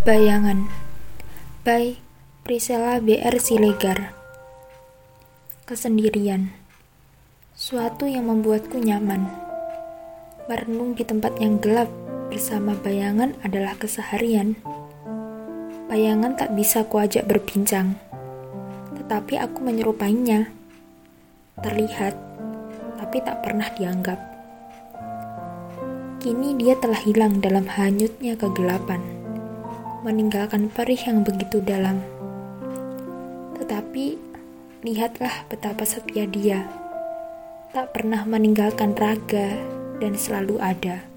Bayangan. By Priscilla BR Silegar Kesendirian. Suatu yang membuatku nyaman. Merenung di tempat yang gelap bersama bayangan adalah keseharian. Bayangan tak bisa kuajak berbincang Tetapi aku menyerupainya. Terlihat, tapi tak pernah dianggap. Kini dia telah hilang dalam hanyutnya kegelapan meninggalkan perih yang begitu dalam. Tetapi, lihatlah betapa setia dia. Tak pernah meninggalkan raga dan selalu ada.